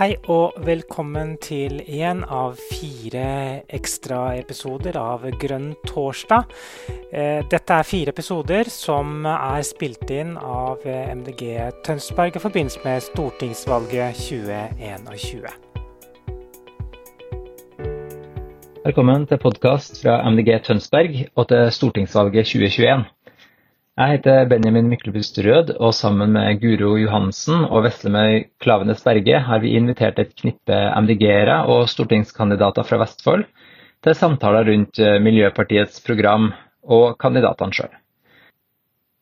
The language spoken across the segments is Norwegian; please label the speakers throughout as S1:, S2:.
S1: Hei og velkommen til en av fire ekstraepisoder av Grønn torsdag. Eh, dette er fire episoder som er spilt inn av MDG Tønsberg i forbindelse med stortingsvalget 2021.
S2: Velkommen til podkast fra MDG Tønsberg og til stortingsvalget 2021. Jeg heter Benjamin Myklebust Rød, og sammen med Guro Johansen og Veslemøy Klavenes Berge har vi invitert et knippe MDG-ere og stortingskandidater fra Vestfold til samtaler rundt eh, Miljøpartiets program og kandidatene sjøl.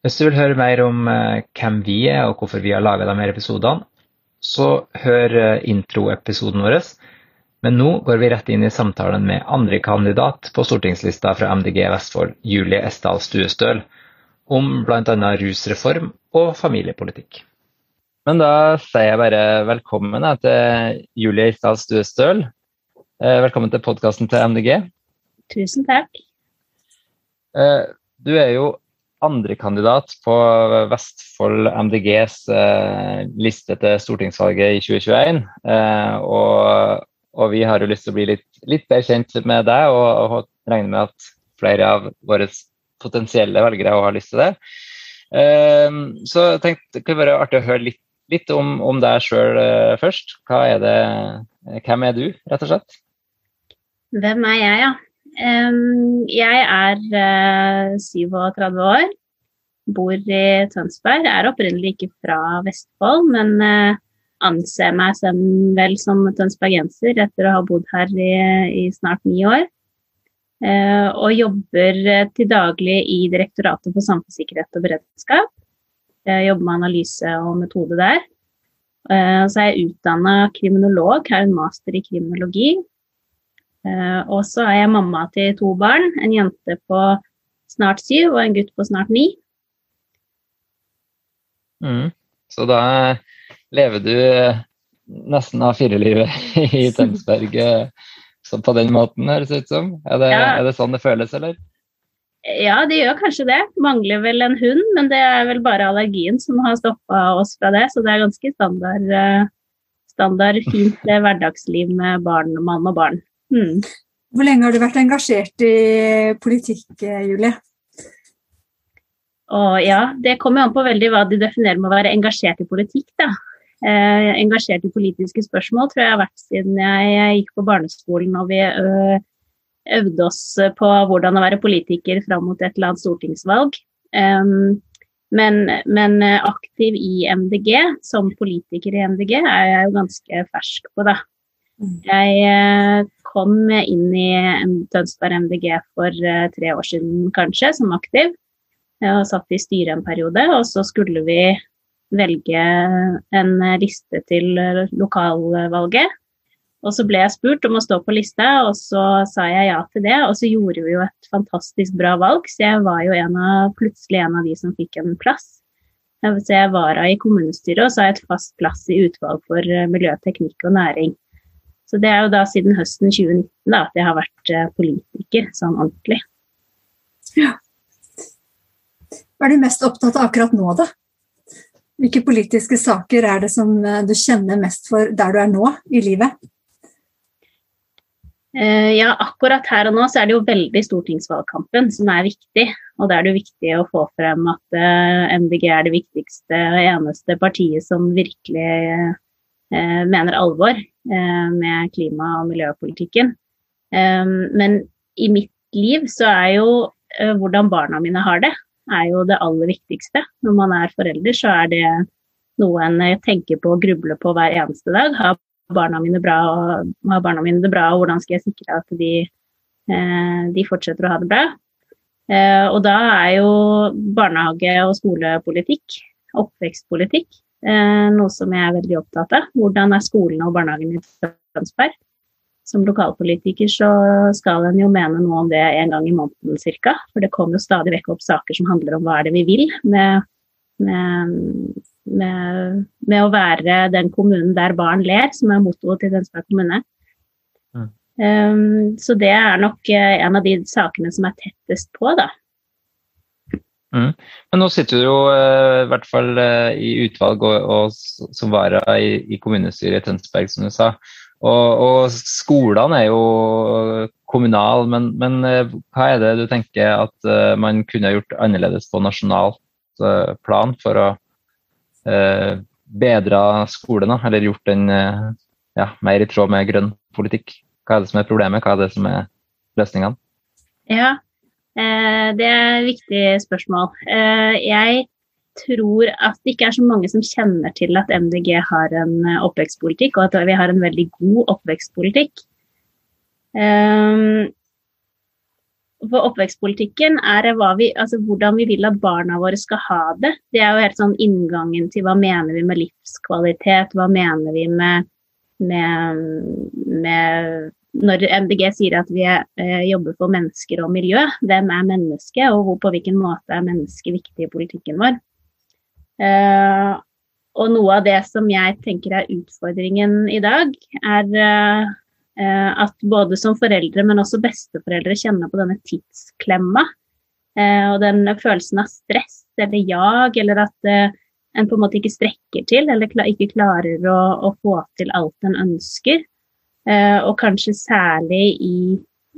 S2: Hvis du vil høre mer om eh, hvem vi er og hvorfor vi har laga her episodene, så hør eh, introepisoden vår. Men nå går vi rett inn i samtalen med andre kandidat på stortingslista fra MDG Vestfold, Julie Esdal Stuestøl om bl.a. rusreform og familiepolitikk. Men da sier jeg bare velkommen til Julie Isdal Stuestøl. Eh, velkommen til podkasten til MDG.
S3: Tusen takk.
S2: Eh, du er jo andrekandidat på Vestfold MDGs eh, liste til stortingsvalget i 2021. Og, og vi har jo lyst til å bli litt, litt bedre kjent med deg, og, og regner med at flere av våre potensielle velgere og har lyst til det. Ehm, så jeg tenkte det kunne være artig å høre litt, litt om, om, deg sjøl eh, først. Er det, hvem er du, rett og slett?
S3: Hvem er jeg, ja. Ehm, jeg er 37 eh, år, bor i Tønsberg. Er opprinnelig ikke fra Vestfold, men eh, anser meg som, vel som tønsbergenser etter å ha bodd her i, i snart ni år. Eh, og jobber eh, til daglig i Direktoratet for samfunnssikkerhet og beredskap. Jeg jobber med analyse og metode der. Eh, så er jeg utdanna kriminolog, har en master i kriminologi. Og så er jeg mamma til to barn, en jente på snart syv og en gutt på snart ni.
S2: Mm. Så da lever du nesten av firelivet i Tønsberg så på den måten, høres det ut som. Er det, ja. er det sånn det føles, eller?
S3: Ja, det gjør kanskje det. Mangler vel en hund, men det er vel bare allergien som har stoppa oss fra det. Så det er ganske standard, eh, standard fint hverdagsliv med barn, mann og barn. Hmm.
S4: Hvor lenge har du vært engasjert i politikk, Julie?
S3: Og ja, Det kommer an på veldig hva de definerer med å være engasjert i politikk. da eh, engasjert i politiske spørsmål tror jeg har vært siden jeg, jeg gikk på barneskolen og vi ø, øvde oss på hvordan å være politiker fram mot et eller annet stortingsvalg. Um, men, men, aktiv i MDG, som politiker i MDG, er jeg jo ganske fersk på, da. Mm. Jeg kom inn i Tønsberg MDG for tre år siden, kanskje, som aktiv. Jeg satt i styret en periode, og så skulle vi velge en liste til lokalvalget. Og så ble jeg spurt om å stå på lista, og så sa jeg ja til det. Og så gjorde vi jo et fantastisk bra valg, så jeg var jo en av, plutselig en av de som fikk en plass. Så jeg var i kommunestyret, og så har jeg et fast plass i utvalg for eh, miljø, teknikk og næring. Så det er jo da siden høsten 2019 da, at jeg har vært eh, politiker sånn ordentlig.
S4: Ja. Hva er du mest opptatt av akkurat nå, da? Hvilke politiske saker er det som eh, du kjenner mest for der du er nå i livet?
S3: Eh, ja, akkurat her og nå så er det jo veldig stortingsvalgkampen som er viktig. Og da er det viktig å få frem at eh, MDG er det viktigste og eneste partiet som virkelig mener alvor med klima- og miljøpolitikken. Men i mitt liv så er jo hvordan barna mine har det, er jo det aller viktigste. Når man er forelder, så er det noe en tenker på og grubler på hver eneste dag. Har barna mine, bra, har barna mine det bra, og hvordan skal jeg sikre at de, eh, de fortsetter å ha det bra? Eh, og da er jo barnehage- og skolepolitikk, oppvekstpolitikk, eh, noe som jeg er veldig opptatt av. Hvordan er skolene og barnehagen i Tønsberg? Som lokalpolitiker så skal en jo mene noe om det en gang i måneden ca. For det kommer jo stadig vekk opp saker som handler om hva er det vi vil med, med, med, med å være den kommunen der barn ler, som er mottoet til Tønsberg kommune. Mm. Um, så det er nok uh, en av de sakene som er tettest på, da.
S2: Mm. Men nå sitter du jo uh, i hvert fall uh, i utvalg og, og som vara i, i, kommunestyret i Tønsberg, som du sa. Og, og skolene er jo kommunale, men, men uh, hva er det du tenker at man kunne gjort annerledes på nasjonalt plan for å bedre skolen, eller gjort den ja, mer i tråd med grønn politikk? Hva er det som er problemet, hva er det som er løsningene?
S3: Ja, Eh, det er et viktig spørsmål. Eh, jeg tror at det ikke er så mange som kjenner til at MDG har en eh, oppvekstpolitikk, og at vi har en veldig god oppvekstpolitikk. For oppvekstpolitikken er vi, altså hvordan vi vil at barna våre skal ha det. Det er jo helt sånn inngangen til hva mener vi med livskvalitet, hva mener vi med, med, med når MDG sier at vi eh, jobber for mennesker og miljø, hvem er menneske, og på hvilken måte er mennesket viktig i politikken vår? Eh, og noe av det som jeg tenker er utfordringen i dag, er eh, at både som foreldre, men også besteforeldre kjenner på denne tidsklemma. Eh, og den følelsen av stress eller jag, eller at eh, en på en måte ikke strekker til, eller ikke klarer å, å få til alt en ønsker. Eh, og kanskje særlig i,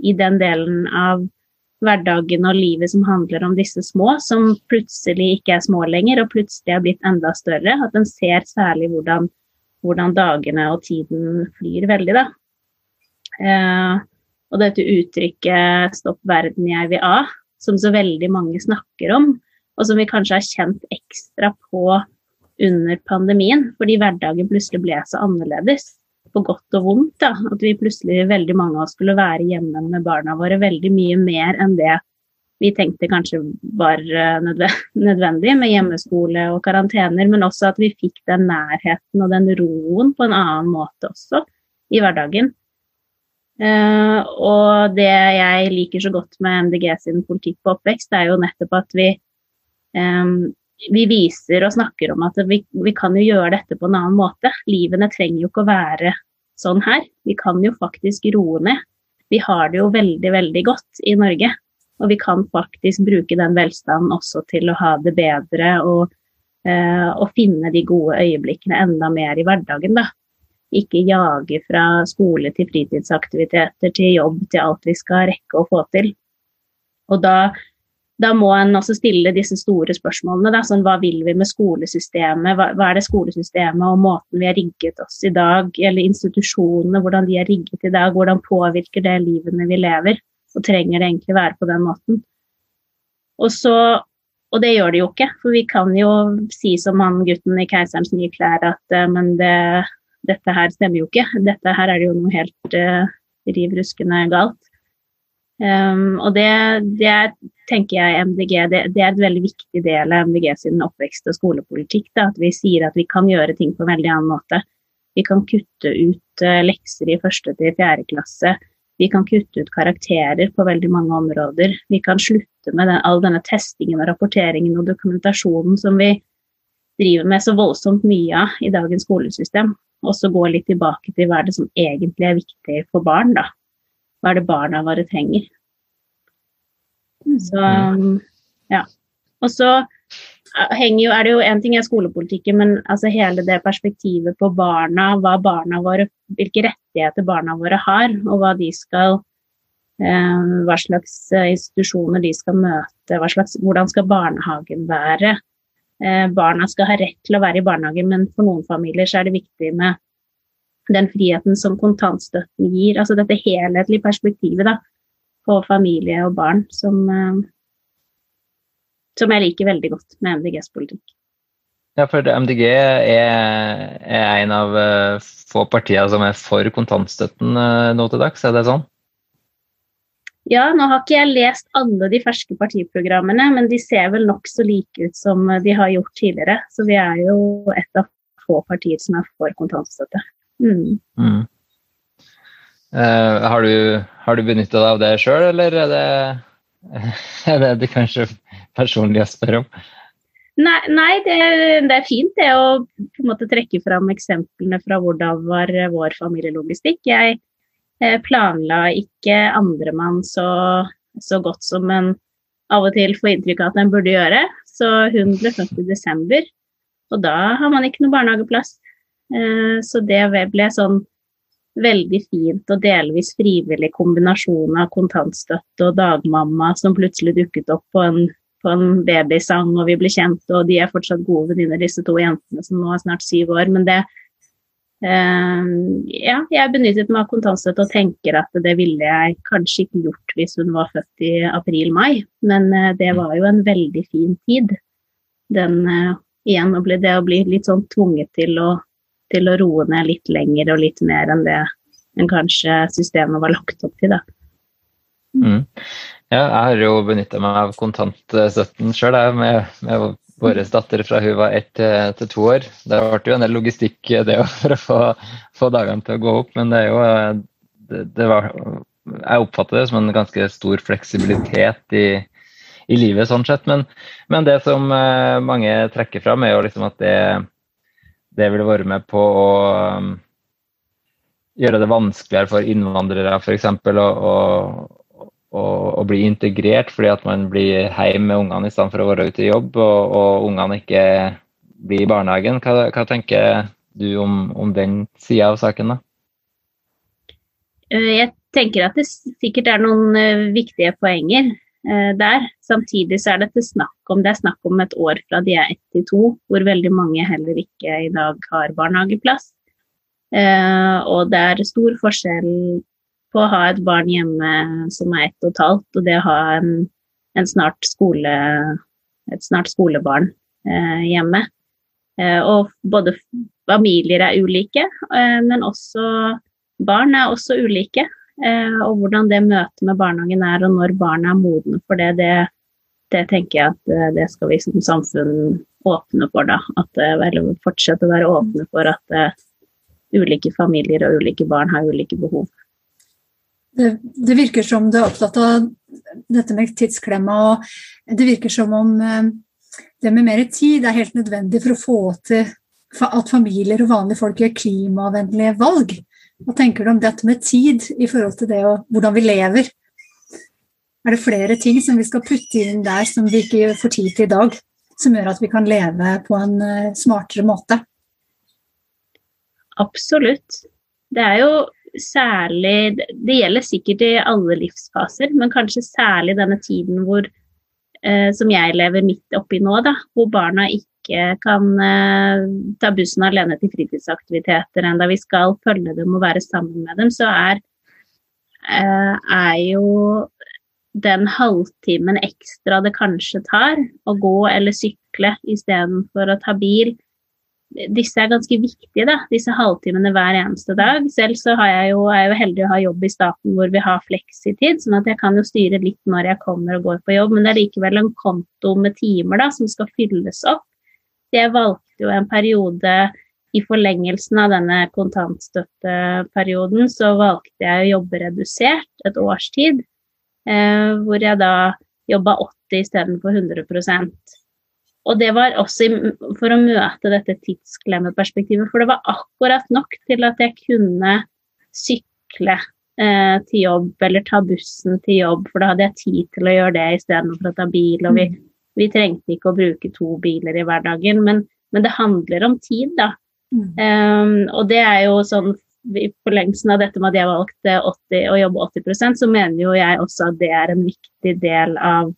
S3: i, den delen av hverdagen og livet som handler om disse små, som plutselig ikke er små lenger, og plutselig har blitt enda større. At en ser særlig hvordan, hvordan, dagene og tiden flyr veldig, da. Eh, og dette uttrykket 'stopp verden, jeg vil av', som så veldig mange snakker om, og som vi kanskje har kjent ekstra på under pandemien, fordi hverdagen plutselig ble så annerledes på godt og vondt. Da. At vi plutselig, veldig mange av oss, skulle være hjemme med barna våre veldig mye mer enn det vi tenkte kanskje var eh, nødvendig med hjemmeskole og karantener, men også at vi fikk den nærheten og den roen på en annen måte også i hverdagen. Uh, og det jeg liker så godt med MDG sin politikk på oppvekst, er jo nettopp at vi, um, vi viser og snakker om at vi, vi, kan jo gjøre dette på en annen måte. Livene trenger jo ikke å være sånn her. Vi kan jo faktisk roe ned. Vi har det jo veldig, veldig godt i Norge. Og vi kan faktisk bruke den velstanden også til å ha det bedre og, eh, og finne de gode øyeblikkene enda mer i hverdagen, da. Ikke jage fra skole til fritidsaktiviteter til jobb til alt vi skal rekke å få til. Og da da må en også stille disse store spørsmålene. Da, sånn, hva vil vi med skolesystemet? Hva, hva, er det skolesystemet og måten vi har rigget oss i dag, eller institusjonene, hvordan de er rigget i dag, hvordan påvirker det livene vi lever? Og trenger det egentlig være på den måten? Og, så, og det gjør det jo ikke, for vi kan jo si som han gutten i 'Keiserens nye klær' at uh, men det, dette her stemmer jo ikke. Dette her er det jo noe helt uh, riv ruskende galt. Um, og det, det, tenker jeg MDG det, det, er et veldig viktig del av MDG sin oppvekst- og skolepolitikk. Da, at vi sier at vi kan gjøre ting på en veldig annen måte. Vi kan kutte ut uh, lekser i første til fjerde klasse. Vi kan kutte ut karakterer på veldig mange områder. Vi kan slutte med den, all denne testingen og rapporteringen og dokumentasjonen som vi driver med så voldsomt mye av i dagens skolesystem. Og så gå litt tilbake til hva er det som egentlig er viktig for barn, da. Hva er det barna våre trenger? Så ja. Og så eh, jo, er det jo en ting er skolepolitikken, men altså hele det perspektivet på barna, hva barna våre, hvilke rettigheter barna våre har, og hva de skal eh, hva slags eh, institusjoner de skal møte, slags, hvordan skal barnehagen være. Eh, barna skal ha rett til å være i barnehagen, men for noen familier så er det viktig med den friheten som kontantstøtten gir. Altså dette helhetlige perspektivet da, på familie og barn som, eh, som jeg liker veldig godt med MDGs politikk.
S2: Ja, for MDG er, er en av uh, få partier som er for kontantstøtten uh, nå til dags, er det sånn?
S3: Ja, nå har ikke jeg lest alle de ferske partiprogrammene, men de ser vel nokså like ut som de har gjort tidligere. Så vi er jo et av få partier som er for kontantstøtte. Mm. Mm.
S2: Uh, har, du, har du benytta deg av det sjøl, eller er det, er det, det kanskje personlig å spørre om?
S3: Nei, nei det, det, er fint det å på en måte trekke fram eksemplene fra hvordan var vår familielogistikk. Jeg eh, planla ikke andremann så, så godt som en av og til får inntrykk av at en burde gjøre. Så hun ble født i desember, og da har man ikke noe barnehageplass. Eh, så det ble sånn veldig fint og delvis frivillig kombinasjon av kontantstøtte og dagmamma som plutselig dukket opp på en, på en babysang, og vi ble kjent, og de er fortsatt gode venninner, disse to jentene som nå er snart syv år. Men det, eh, ja, jeg benyttet meg av kontantstøtte og tenker at det ville jeg kanskje ikke gjort hvis hun var født i april-mai, men eh, det var jo en veldig fin tid. Den eh, igjen å bli, det å bli litt sånn tvunget til å, til å roe ned litt lenger og litt mer enn det enn kanskje systemet var lagt opp til, da.
S2: Mm. Ja, jeg har jo benytta meg av kontantstøtten sjøl, med, med vår datter fra hun var ett til to år. Det ble jo en del logistikk det for å få, få, dagene til å gå opp, men det er jo det, det var, Jeg oppfatter det som en ganske stor fleksibilitet i, i livet, sånn sett. Men, men, det som eh, mange trekker fram, er jo liksom at det, det vil være med på å um, gjøre det vanskeligere for innvandrere f.eks. å, å å, å, bli integrert fordi at man blir hjemme med ungene i stedet for å være ute i jobb, og, og ungene ikke blir i barnehagen. Hva, hva tenker du om, om den sida av saken, da?
S3: Eh, jeg tenker at det sikkert er noen uh, viktige poenger der. Samtidig så er det snakk om det er snakk om et år fra de er ett til to, hvor veldig mange heller ikke i dag har barnehageplass. Uh, og det er stor forskjell på å ha et barn hjemme som er ett og et halvt, og det å ha en, en snart skole, et snart skolebarn eh, hjemme. Eh, og både familier er ulike, eh, men også barn er også ulike. Eh, og hvordan det møtet med barnehagen er, og når barna er modne for det, det, det tenker jeg at eh, det skal vi som samfunn åpne for, da. At, eh, eller fortsette å være åpne for at ulike familier og ulike barn har ulike behov.
S4: Det, det, virker som du er opptatt av dette med tidsklemma, og det virker som om eh, det med mer tid er helt nødvendig for å få til at familier og vanlige folk gjør klimavennlige valg. Hva tenker du om dette med tid i forhold til det og hvordan vi lever? Er det flere ting som vi skal putte inn der som vi ikke får tid til i dag, som gjør at vi kan leve på en eh, smartere måte?
S3: Absolutt. Det er jo særlig Det gjelder sikkert i alle livsfaser, men kanskje særlig denne tiden hvor, eh, som jeg lever midt oppi nå, da, hvor barna ikke kan eh, ta bussen alene til fritidsaktiviteter enda vi skal følge dem og være sammen med dem, så er, eh, er jo den halvtimen ekstra det kanskje tar å gå eller sykle istedenfor å ta bil, disse er ganske viktige, da, disse halvtimene hver eneste dag. Selv så jeg jo, er jeg jo heldig å ha jobb i staten hvor vi har fleksitid, sånn at jeg kan jo styre litt når jeg kommer og går på jobb, men det er likevel en konto med timer da, som skal fylles opp. Jeg valgte jo en periode i forlengelsen av denne kontantstøtteperioden, så valgte jeg å jobbe redusert et års tid, eh, hvor jeg da jobba 80 istedenfor 100% og det var også for å møte dette tidsklemmeperspektivet, for det var akkurat nok til at jeg kunne sykle eh, til jobb eller ta bussen til jobb, for da hadde jeg tid til å gjøre det istedenfor å ta bil. Og vi, mm. Vi, trengte ikke å bruke to biler i hverdagen, men, men det handler om tid, da. Mm. Um, og det er jo sånn i forlengelsen av dette med at jeg valgte 80, å jobbe 80% så mener jo jeg også at det er en viktig del av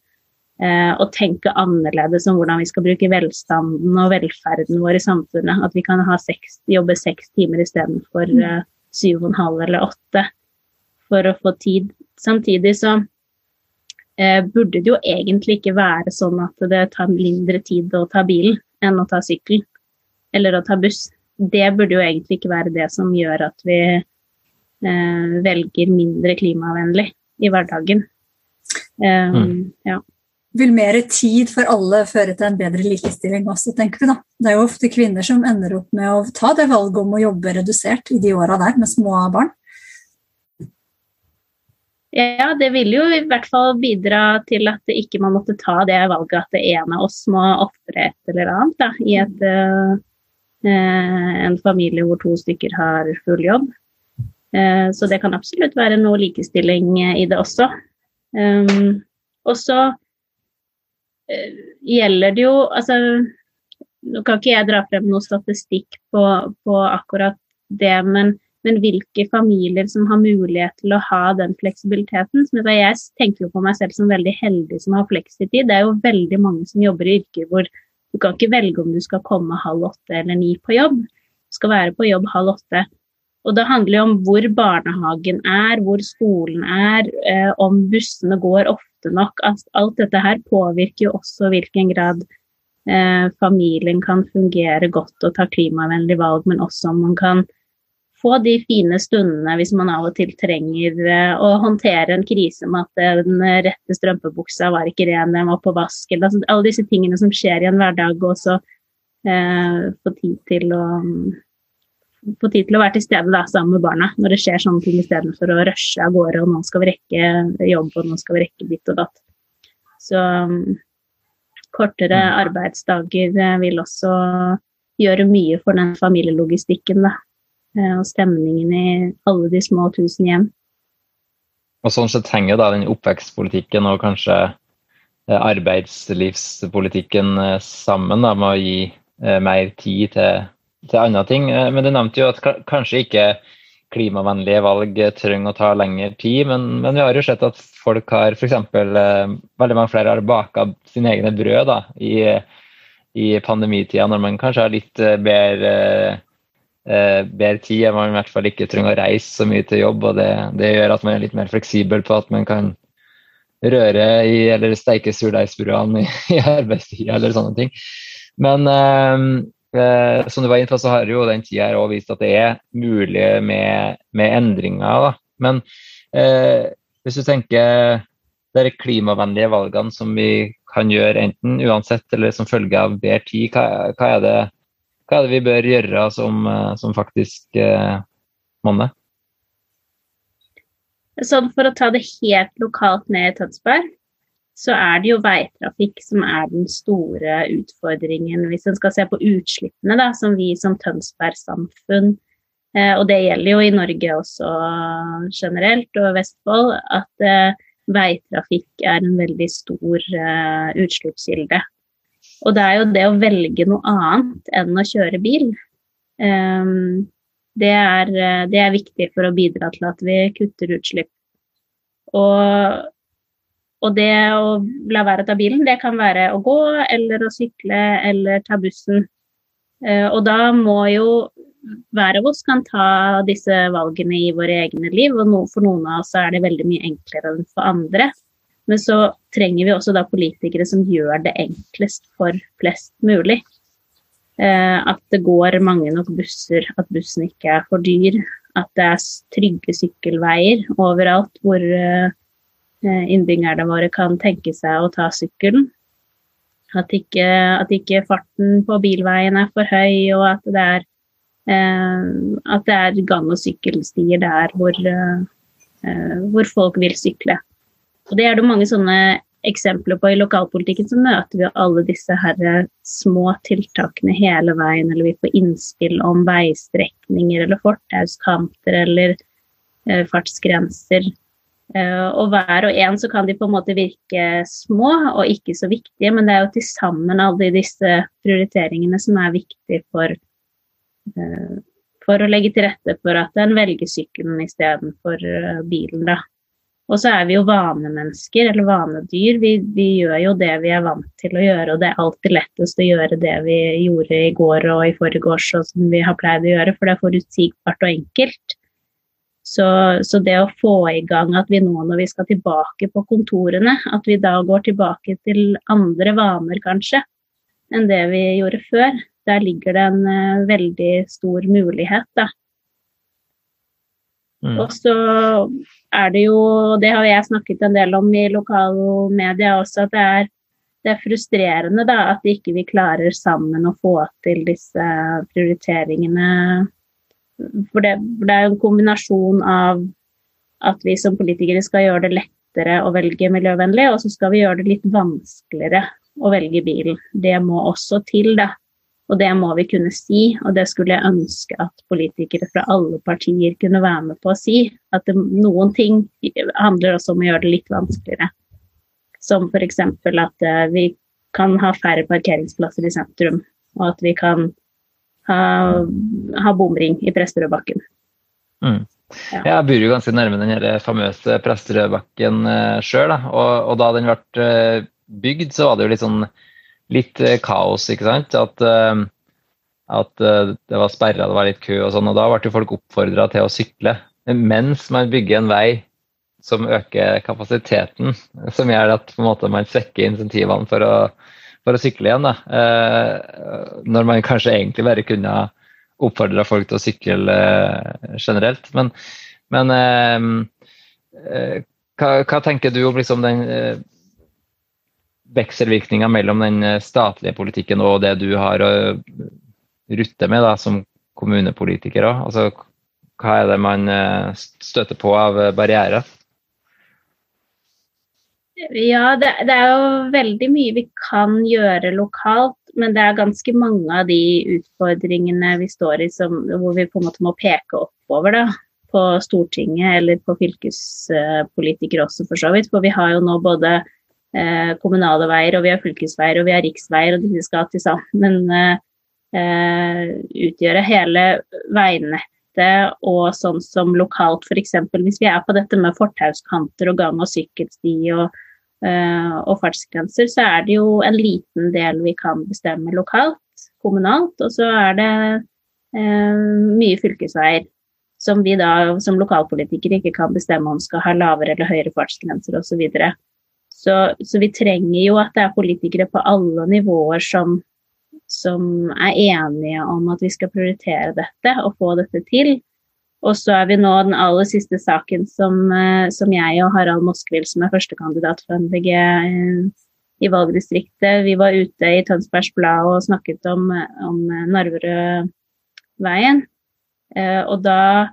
S3: eh, å tenke annerledes om hvordan vi skal bruke velstanden og velferden vår i samfunnet. At vi kan seks, jobbe seks timer istedenfor mm. eh, syv og en halv eller åtte for å få tid. Samtidig så eh, burde det jo egentlig ikke være sånn at det tar mindre tid å ta bilen enn å ta sykkel eller å ta buss. Det burde jo egentlig ikke være det som gjør at vi eh, velger mindre klimavennlig i hverdagen. Um, mm. ja
S4: vil mer tid for alle føre til en bedre likestilling også, tenker vi da. Det er jo ofte kvinner som ender opp med å ta det valget om å jobbe redusert i de åra der med små barn.
S3: Ja, det vil jo i hvert fall bidra til at ikke man måtte ta det valget at det en av oss må ofre et eller annet da, i et, uh, en familie hvor to stykker har full jobb. Uh, så det kan absolutt være noe likestilling i det også. Um, og så eh, gjelder det jo Altså, nå kan ikke jeg dra frem noe statistikk på, på akkurat det, men, men, hvilke familier som har mulighet til å ha den fleksibiliteten. Som jeg tenker jo på meg selv som veldig heldig som har fleksitid. Det er jo veldig mange som jobber i yrker hvor du kan ikke velge om du skal komme halv åtte eller ni på jobb. Du skal være på jobb halv åtte. Og det handler jo om hvor barnehagen er, hvor skolen er, eh, om bussene går ofte nok. Alt dette her påvirker jo også hvilken grad eh, familien kan fungere godt og ta klimavennlige valg, men også om man kan få de fine stundene hvis man av og til trenger eh, å håndtere en krise med at den rette strømpebuksa var ikke ren, den var på vask, eller altså, alle disse tingene som skjer i en hverdag, og så eh, få tid til å få tid til å være til stede da, sammen med barna når det skjer sånne ting istedenfor å rushe av gårde og nå skal vi rekke jobb og nå skal vi rekke ditt og datt. Så um, kortere mm. arbeidsdager eh, vil også gjøre mye for den familielogistikken da, og stemningen i alle de små tusen hjem.
S2: Og sånn sett henger da den oppvekstpolitikken og kanskje eh, arbeidslivspolitikken sammen da, med å gi mer tid til til andre ting. Eh, men du nevnte jo at kanskje ikke klimavennlige valg trenger å ta lengre tid, men, men vi har jo sett at folk har f.eks. Eh, veldig mange flere har baka sine egne brød da, i, i pandemitida, når man kanskje har litt eh, bedre, eh, bedre tid, man i hvert fall ikke trenger å reise så mye til jobb. og det, det, gjør at man er litt mer fleksibel på at man kan røre i eller steike surdeigsbrødene i, i arbeidstida eller sånne ting. Men eh, Eh, som du var inne på, så har jo den tida her vist at det er mulig med, med endringer. Da. Men eh, hvis du tenker de klimavennlige valgene som vi kan gjøre enten uansett eller som følge av bedre tid, hva, hva, er, det, hva er, det, vi bør gjøre som, eh, som faktisk eh, monner?
S3: Sånn for å ta det helt lokalt ned i Tønsberg, så er det jo veitrafikk som er den store utfordringen hvis en skal se på utslippene da, som vi som Tønsberg-samfunn, eh, og det gjelder jo i Norge også generelt og Vestfold, at eh, veitrafikk er en veldig stor eh, utslippskilde. Og det er jo det å velge noe annet enn å kjøre bil. Um, det, er, det er viktig for å bidra til at vi kutter utslipp. Og og det å la være å ta bilen, det kan være å gå eller å sykle eller ta bussen. Uh, og da må jo hver av oss kan ta disse valgene i våre egne liv, og for noen av oss er det veldig mye enklere enn for andre. Men så trenger vi også da politikere som gjør det enklest for flest mulig. Eh, at det går mange nok busser, at bussen ikke er for dyr. At det er trygge sykkelveier overalt hvor eh, Eh, innbyggerne våre kan tenke seg å ta sykkelen. At ikke, at ikke farten på bilveien er for høy, og at det er, eh, at det er gang- og sykkelstier der hvor, eh, hvor, folk vil sykle. Og Det er det mange sånne eksempler på i lokalpolitikken, så møter vi alle disse her små tiltakene hele veien, eller vi får innspill om veistrekninger eller fortauskanter eller eh, fartsgrenser. Eh, og hver og en så kan de på en måte virke små og ikke så viktige, men det er jo til sammen alle disse prioriteringene som er viktige for, eh, for å legge til rette for at en velger sykkelen istedenfor eh, bilen. da. Og så er vi jo vanemennesker, eller vanedyr. Vi, vi, gjør jo det vi er vant til å gjøre, og det er alltid lettest å gjøre det vi gjorde i går og i forgårs, og som vi har pleid å gjøre, for det er forutsigbart og enkelt. Så, så, det å få i gang at vi nå når vi skal tilbake på kontorene, at vi da går tilbake til andre vaner kanskje enn det vi gjorde før, der ligger det en uh, veldig stor mulighet, da. Mm. Og så er det jo, det har jeg snakket en del om i lokalmedia også, at det er, det er frustrerende da, at ikke vi klarer sammen å få til disse prioriteringene for det, for det er en kombinasjon av at vi som politikere skal gjøre det lettere å velge miljøvennlig, og så skal vi gjøre det litt vanskeligere å velge bil. Det må også til, da. Og det må vi kunne si, og det skulle jeg ønske at politikere fra alle partier kunne være med på å si. At det, noen ting handler også om å gjøre det litt vanskeligere. Som f.eks. at uh, vi kan ha færre parkeringsplasser i sentrum, og at vi kan ha, ha bomring i Presterødbakken.
S2: Mm. Ja. Jeg bor jo ganske nærme den famøse Presterødbakken uh, sjøl. Og, og, da den ble uh, bygd, så var det jo litt sånn litt uh, kaos, ikke sant. At, uh, at det var sperra, det var litt kø og sånn. Og da ble folk oppfordra til å sykle. Mens man bygger en vei som øker kapasiteten, som gjør at måte, man svekker insentivene for å, for å sykle igjen. Da. når man kanskje egentlig bare kunne oppfordra folk til å sykle eh, generelt. Men, men eh, eh, hva, hva, tenker du om liksom den eh, vekselvirkninga mellom den eh, statlige politikken og det du har å rutte med da, som kommunepolitiker? Altså, hva er det man eh, støter på av barrierer?
S3: Ja, det, det, er jo veldig mye vi kan gjøre lokalt men det er ganske mange av de utfordringene vi står i som, hvor vi på en måte må peke oppover. da, På Stortinget eller på fylkespolitikere også, for så vidt. For vi har jo nå både eh, kommunale veier, og vi har fylkesveier og vi har riksveier, og disse skal til sammen eh, utgjøre hele veinettet. Og sånn som lokalt, f.eks. hvis vi er på dette med fortauskanter og gang- og sykkelsti og Eh, og fartsgrenser, så er det jo en liten del vi kan bestemme lokalt, kommunalt. Og så er det eh, mye fylkesveier som vi da som lokalpolitikere ikke kan bestemme om skal ha lavere eller høyere fartsgrenser osv. Så, videre. Så Så vi trenger jo at det er politikere på alle nivåer som, som er enige om at vi skal prioritere dette og få dette til. Og så er vi nå den aller siste saken som, eh, som jeg og Harald Moskvild, som er førstekandidat for MDG eh, i valgdistriktet, vi var ute i Tønsbergs Blad og snakket om, om Narverudveien. Eh, og da,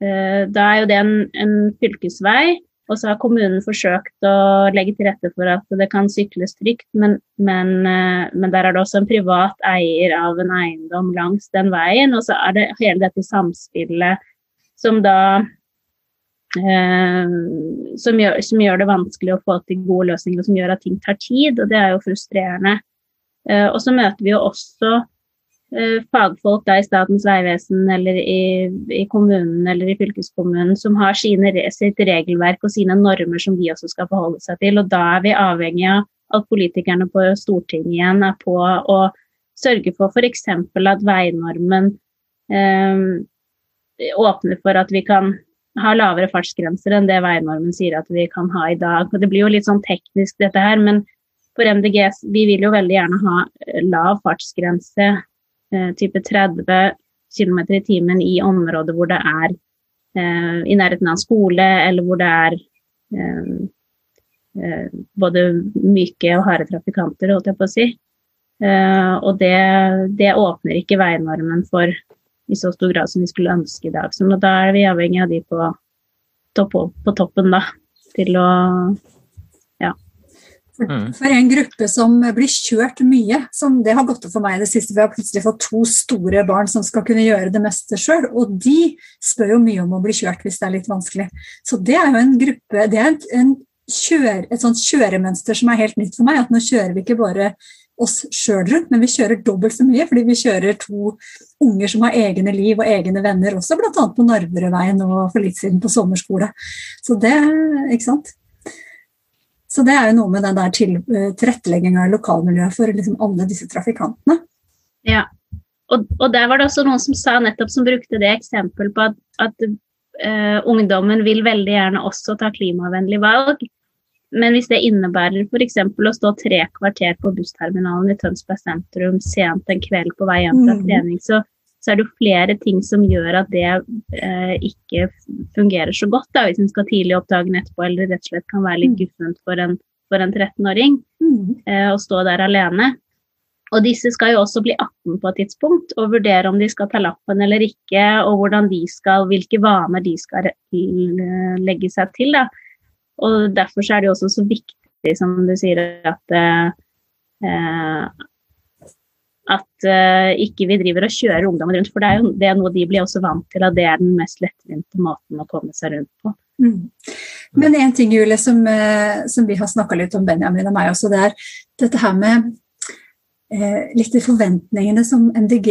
S3: da, er jo det en, en fylkesvei. Og så har kommunen forsøkt å legge til rette for at det kan sykles trygt, men, men, men, der er det også en privat eier av en eiendom langs den veien. Og så er det hele dette samspillet som da eh, som, gjør, som, gjør, det vanskelig å få til gode løsninger, og som gjør at ting tar tid. Og det er jo frustrerende. Eh, og så møter vi jo også eh, fagfolk da i Statens vegvesen eller i, i, kommunen eller i fylkeskommunen som har sine, sitt regelverk og sine normer som de også skal forholde seg til. Og da er vi avhengig av at politikerne på Stortinget igjen er på å sørge for f.eks. at veinormen eh, åpner for at vi kan ha lavere fartsgrenser enn det veinormen sier at vi kan ha i dag. Og det blir jo litt sånn teknisk dette her, men for MDG vi vil jo veldig gjerne ha eh, lav fartsgrense, eh, type 30 km i timen i områder hvor det er eh, i nærheten av skole, eller hvor det er eh, eh både myke og harde trafikanter, holdt jeg på å si. Eh, og det, det åpner ikke veinormen for i så stor grad som vi skulle ønske i dag. Så da er vi avhengig av de på, på toppen, da, til å.
S4: For, mm. for, en gruppe som blir kjørt mye, som det har gått opp for meg i det siste, vi har plutselig fått to store barn som skal kunne gjøre det meste sjøl, og de spør jo mye om å bli kjørt hvis det er litt vanskelig. Så det er jo en gruppe, det er en, en kjør, et sånt kjøremønster som er helt nytt for meg. At nå kjører vi ikke bare oss sjøl rundt, men vi kjører dobbelt så mye fordi vi kjører to unger som har egne liv og egne venner også, bl.a. på Narverudveien og for litt siden på sommerskole. Så det, ikke sant? Så det er jo noe med den der eh, tilrettelegginga i lokalmiljøet for liksom alle disse trafikantene.
S3: Ja, og, og, der var det også noen som sa nettopp som brukte det eksempelet på at, at uh, ungdommen vil veldig gjerne også ta klimavennlig valg. Men hvis det innebærer f.eks. å stå tre kvarter på bussterminalen i Tønsberg sentrum sent en kveld på vei hjem fra mm. trening, så, så, er det jo flere ting som gjør at det eh, ikke fungerer så godt. Da, hvis hun skal tidlig opp dagen etterpå eller rett og slett kan være litt mm. guffent for en, en 13-åring mm. eh, å stå der alene. Og disse skal jo også bli 18 på et tidspunkt og vurdere om de skal ta lappen eller ikke, og hvordan de skal, hvilke vaner de skal legge seg til. da. Og derfor er det jo også så viktig, som du sier, at eh, at uh, ikke vi driver og kjører ungdommen rundt. For det er jo det er noe de blir også vant til, at det er den mest lettvinte måten å komme seg rundt på. Mm.
S4: Men en ting Julie, som, eh, som vi har snakka litt om Benjamin og meg også, det er dette her med eh, litt de forventningene som MDG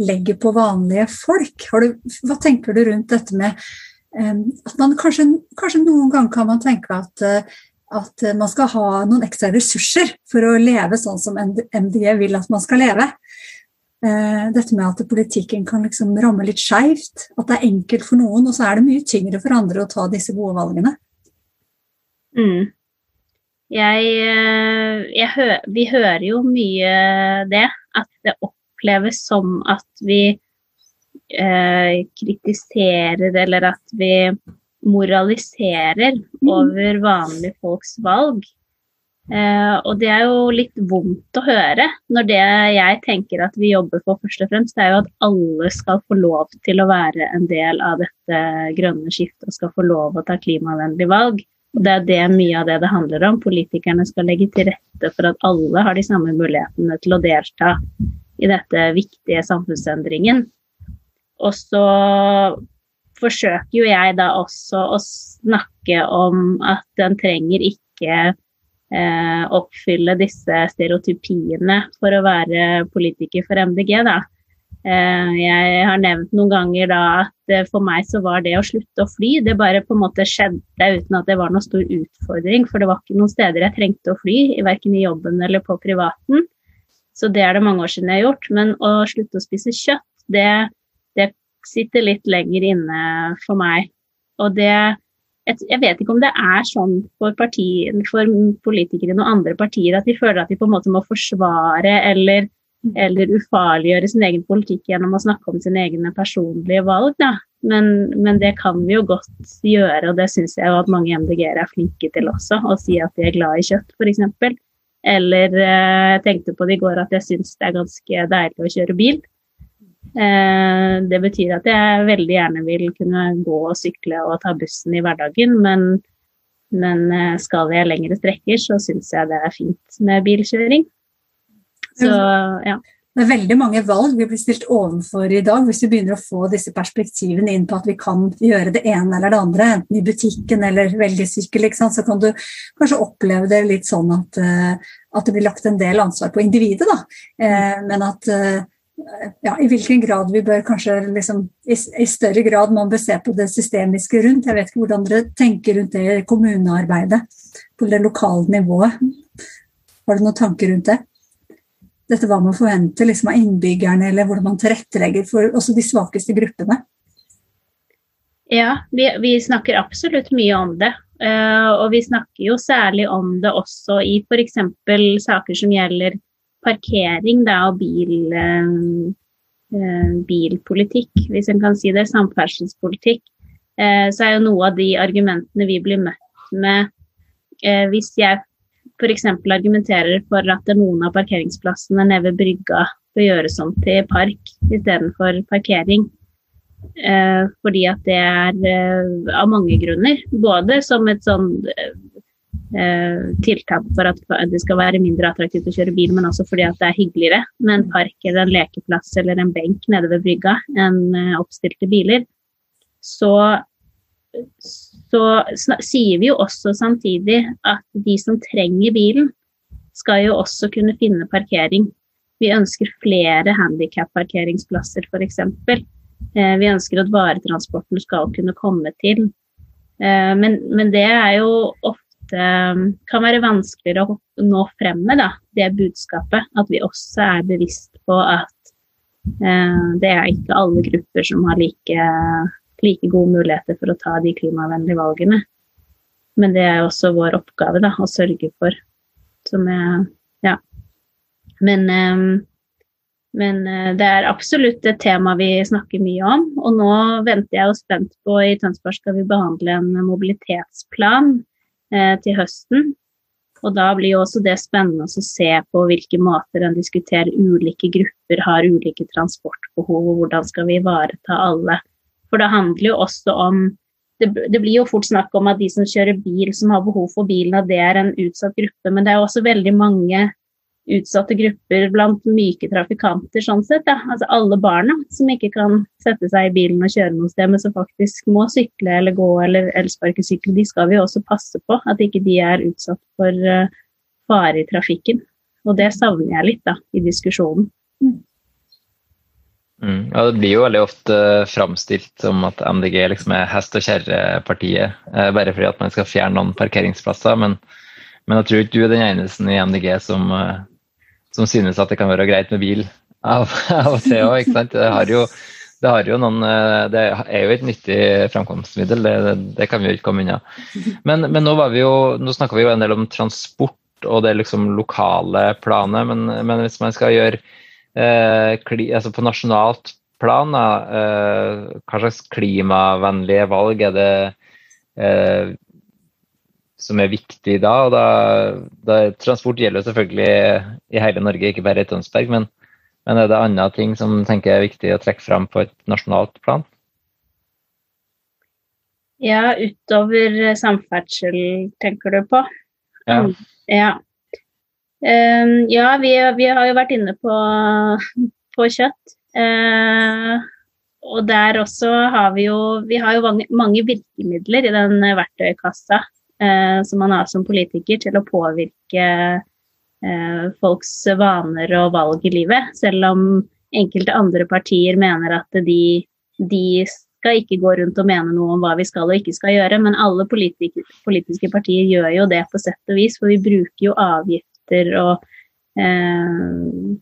S4: legger på vanlige folk. Du, hva tenker du rundt dette med eh, at man kanskje, kanskje, noen ganger kan man tenke at, eh, at man skal ha noen ekstra ressurser for å leve sånn som MDG vil at man skal leve. Eh, dette med at politikken kan liksom ramme litt skeivt. At det er enkelt for noen, og så er det mye tyngre for andre å ta disse gode valgene.
S3: Mm. Jeg, eh, jeg hø, vi hører jo mye det, at det oppleves som at vi eh, kritiserer eller at vi moraliserer mm. over vanlige folks valg. Eh, og det er jo litt vondt å høre, når det jeg tenker at vi jobber for først og fremst, det er jo at alle skal få lov til å være en del av dette grønne skiftet og skal få lov å ta klimavennlige valg. Og Det er det mye av det det handler om. Politikerne skal legge til rette for at alle har de samme mulighetene til å delta i dette viktige samfunnsendringen. Og så forsøker jo jeg da også å snakke om at den trenger ikke eh, oppfylle disse stereotypiene for å være politiker for MDG, da. Eh, jeg har nevnt noen ganger da at eh, for meg så var det å slutte å fly, det bare på en måte skjedde uten at det var noen stor utfordring. For det var ikke noen steder jeg trengte å fly, verken i jobben eller på privaten. Så det er det mange år siden jeg har gjort. Men å slutte å spise kjøtt, det sitter litt lenger inne for meg. Og det jeg vet ikke om det er sånn for, partier, for politikere noen andre partier at de føler at de på en måte må forsvare eller eller ufarliggjøre sin egen politikk gjennom å snakke om sine egne personlige valg. Da. Men, men det kan vi jo godt gjøre, og det syns jeg jo at mange MDG-ere er flinke til også. Å si at de er glad i kjøtt, f.eks. Eller eh, jeg tenkte på det i går at jeg syns det er ganske deilig å kjøre bil. Eh, det betyr at jeg veldig gjerne vil kunne gå og sykle og ta bussen i hverdagen, men, men eh, skal jeg lengre strekker, så syns jeg det er fint med bilkjøring. Så, ja.
S4: Det er veldig mange valg vi blir stilt overfor i dag, hvis vi begynner å få disse perspektivene inn på at vi kan gjøre det ene eller det andre, enten i butikken eller velge sykkel, så kan du kanskje oppleve det litt sånn at, eh, at det blir lagt en del ansvar på individet. Da. Eh, men at ja, i hvilken grad vi bør kanskje liksom, i, i, større grad man bør se på det systemiske rundt. Jeg vet ikke hvordan dere tenker rundt det kommunearbeidet på det lokale nivået. Har du noen tanker rundt det? dette hva man forventer liksom, av innbyggerne, eller hvordan man tilrettelegger for også de svakeste gruppene?
S3: Ja, vi, vi snakker absolutt mye om det. Uh, og vi snakker jo særlig om det også i f.eks. saker som gjelder parkering da, og bil, uh, uh, bilpolitikk, hvis en kan si det. Samferdselspolitikk. så er jo noe av de argumentene vi blir møtt med hvis jeg f.eks. argumenterer for at noen av parkeringsplassene nede ved brygga bør gjøres om til park istedenfor parkering. Eh, fordi at det er eh, av mange grunner. Både som et sånn eh, tiltak for at det skal være mindre attraktivt å kjøre bil, men også fordi at det er hyggeligere med en park eller en lekeplass eller en benk nede ved brygga enn eh, oppstilte biler. Så så sier vi jo også samtidig at de som trenger bilen, skal jo også kunne finne parkering. Vi ønsker flere handikap-parkeringsplasser f.eks. Eh, vi ønsker at varetransporten skal kunne komme til. Eh, men, men, det er jo ofte kan være vanskeligere å nå frem med, da, det budskapet. At vi også er bevisst på at eh, det er ikke alle grupper som har like like gode muligheter for å ta de klimavennlige valgene. Men det er også vår oppgave da, å sørge for. Som er, ja. Men, eh, men eh, det er absolutt et tema vi snakker mye om. Og nå venter jeg jo spent på I Tønsberg skal vi behandle en mobilitetsplan eh, til høsten. Og da blir jo også det spennende å se på hvilke måter en diskuterer ulike grupper har ulike transportbehov, og hvordan skal vi ivareta alle. For det handler jo også om det, det, blir jo fort snakk om at de som kjører bil, som har behov for bilen, at det er en utsatt gruppe. Men det er jo også veldig mange utsatte grupper blant myke trafikanter, sånn sett. Ja. Altså alle barna som ikke kan sette seg i bilen og kjøre noe sted, men som faktisk må sykle eller gå eller elsparkesykle, de skal vi også passe på. At ikke de er utsatt for uh, fare i trafikken. Og det savner jeg litt da, i diskusjonen.
S2: Mm. Ja, det blir jo veldig ofte framstilt som at MDG liksom er hest og kjerre-partiet, eh, bare fordi at man skal fjerne noen parkeringsplasser. Men, men, jeg tror ikke du er den eneste i MDG som, eh, som, synes at det kan være greit med bil av, av og til òg. Det har jo det, har jo noen, eh, det er jo et nyttig framkomstmiddel, det, det, kan vi jo ikke komme unna. Men, men nå, var vi jo, nå snakka vi jo en del om transport og det liksom lokale planet, men, men hvis man skal gjøre eh, kli, altså på nasjonalt plan, eh, hva slags klimavennlige valg er det eh, som er viktig da? Og da, da transport gjelder selvfølgelig i hele Norge, ikke bare i Tønsberg. Men, men er det andre ting som tenker er viktig å trekke fram på et nasjonalt plan?
S3: Ja, utover samferdsel, tenker du på?
S2: Ja.
S3: Ja, um, ja vi, vi, har jo vært inne på, på kjøtt. Uh, og der også har vi jo Vi har jo mange, mange virkemidler i den verktøykassa som man har som politiker til å påvirke uh, folks vaner og valg i livet. Selv om enkelte andre partier mener at de, de skal ikke gå rundt og mene noe om hva vi skal og ikke skal gjøre, men alle politiske, politiske partier gjør jo det på sett og vis, for vi bruker jo avgifter og, eh,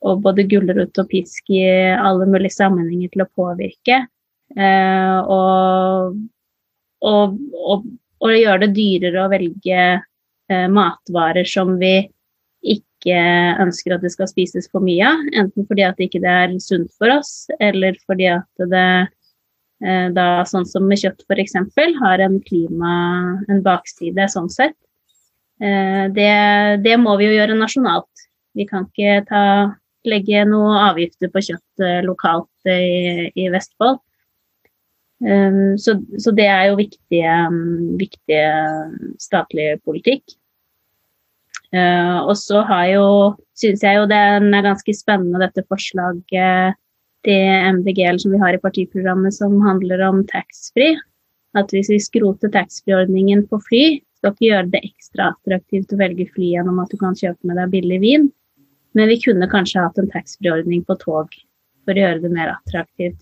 S3: og både gulrot og pisk i alle mulige sammenhenger til å påvirke. Eh, og, og, og, og, gjøre det dyrere å velge eh, matvarer som vi ikke ønsker at det skal spises for mye av. Enten fordi at det ikke er sunt for oss, eller fordi at det Eh, da sånn som med kjøtt f.eks. har en klima, en bakside sånn sett. Eh, det, det, må vi jo gjøre nasjonalt. Vi kan ikke ta, legge noen avgifter på kjøtt eh, lokalt i, i Vestfold. Så, så, det er jo viktige, viktige statlig politikk. Og så har jo, syns jeg jo det er ganske spennende dette forslaget til MDG som vi har i partiprogrammet som handler om taxfree. At hvis vi skroter taxfree-ordningen på fly, skal ikke gjøre det ekstra attraktivt å velge fly gjennom at du kan kjøpe med deg billig vin. Men vi kunne kanskje hatt en taxfree-ordning på tog for å gjøre det mer attraktivt.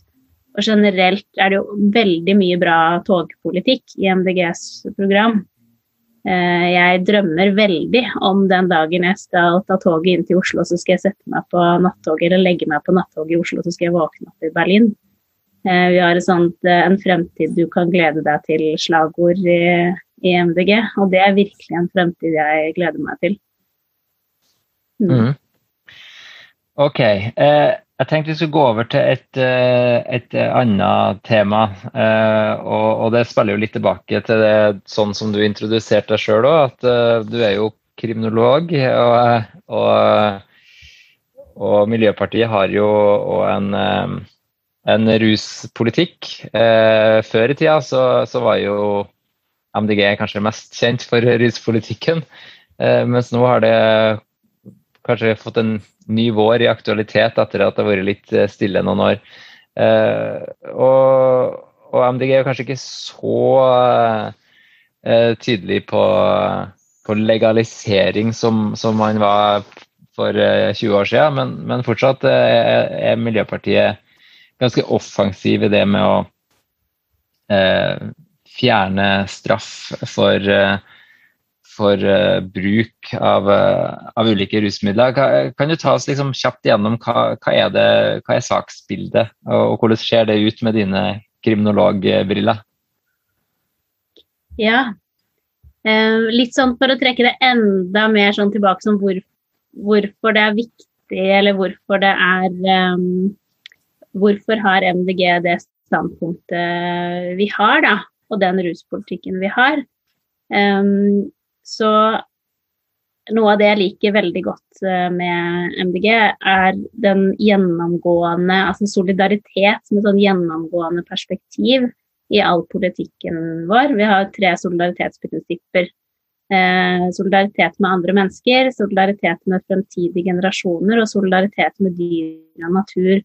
S3: Og generelt er det jo veldig mye bra togpolitikk i MDGs program. Eh, jeg drømmer veldig om den dagen jeg skal ta toget inn til Oslo, så skal jeg sette meg på nattoget eller legge meg på nattoget i Oslo, så skal jeg våkne opp i Berlin. Eh, vi har sånt, eh, en fremtid du kan glede deg til-slagord i, i, MDG, og det er virkelig en fremtid jeg gleder meg til.
S2: Mm. Mm. Ok. Eh, jeg tenkte vi skulle gå over til et, eh, et annet tema. Eh, og, det spiller jo litt tilbake til det sånn som du introduserte deg sjøl òg, at eh, du er jo kriminolog. Og, og, og Miljøpartiet har jo en, en ruspolitikk. Før i tida så, så, var jo MDG kanskje mest kjent for ruspolitikken, mens nå har det kanskje fått en ny vår i aktualitet etter at det har vært litt eh, stille noen år. Eh, og, og, MDG er kanskje ikke så eh, tydelig på, på legalisering som, som, man var for 20 år siden, men, men fortsatt er, er, Miljøpartiet ganske offensiv i det med å eh, fjerne straff for eh, for uh, bruk av, uh, av, ulike rusmidler. Kan, du ta oss liksom kjapt igjennom hva, hva, er det, hva er saksbildet, og, og, hvordan ser det ut med dine kriminologbriller?
S3: Ja, Eh, litt sånn for å trekke det enda mer sånn tilbake som hvor, hvorfor det er viktig, eller hvorfor det er um, Hvorfor har MDG det standpunktet vi har, da, og den ruspolitikken vi har? Um, så noe av det jeg liker veldig godt eh, med MDG, er den gjennomgående Altså solidaritet et sånn gjennomgående perspektiv i all politikken vår. Vi har tre solidaritetsprinsipper. Eh, solidaritet med andre mennesker, solidaritet med fremtidige generasjoner og solidaritet med dyr og natur.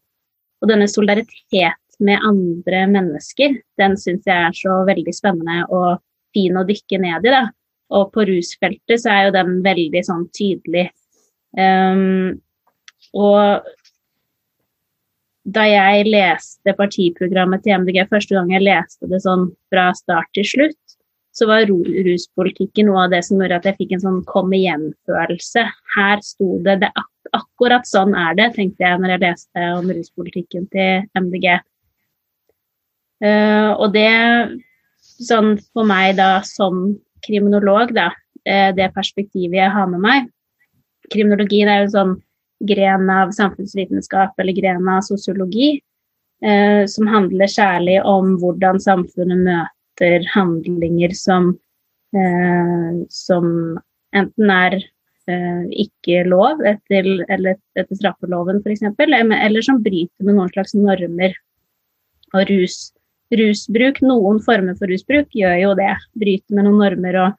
S3: Og denne solidaritet med andre mennesker, den syns jeg er så veldig spennende og fin å dykke ned i. da og på rusfeltet så er jo den veldig sånn tydelig. Um, og da jeg leste partiprogrammet til MDG første gang jeg leste det sånn fra start til slutt, så var ruspolitikken noe av det som gjorde at jeg fikk en sånn kom igjen-følelse. Her sto det, det ak Akkurat sånn er det, tenkte jeg når jeg leste om ruspolitikken til MDG. Uh, eh, og det, sånn for meg da som kriminolog, da, uh, det perspektivet jeg har med meg Kriminologien er jo sånn gren av samfunnsvitenskap eller gren av sosiologi, uh, som handler særlig om hvordan samfunnet møter handlinger som, eh, som enten er eh, ikke lov etter, eller etter straffeloven f.eks., eller som bryter med noen slags normer. Og rus, rusbruk, noen former for rusbruk, gjør jo det. Bryter med noen normer og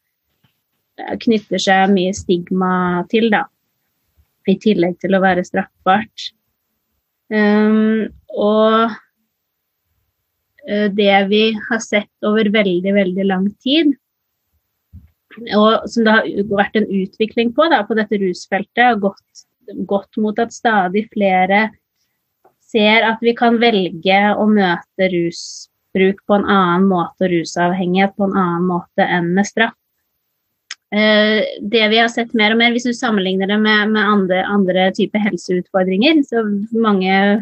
S3: eh, knytter seg mye stigma til, da. I tillegg til å være straffbart. Um, og Eh, det vi har sett over veldig, veldig lang tid, og som det har vært en utvikling på da, på dette rusfeltet, har gått, gått mot at stadig flere ser at vi kan velge å møte rusbruk på en annen måte og rusavhengighet på en annen måte enn med straff. Eh, det vi har sett mer og mer, hvis du sammenligner det med, med andre, andre typer helseutfordringer, så mange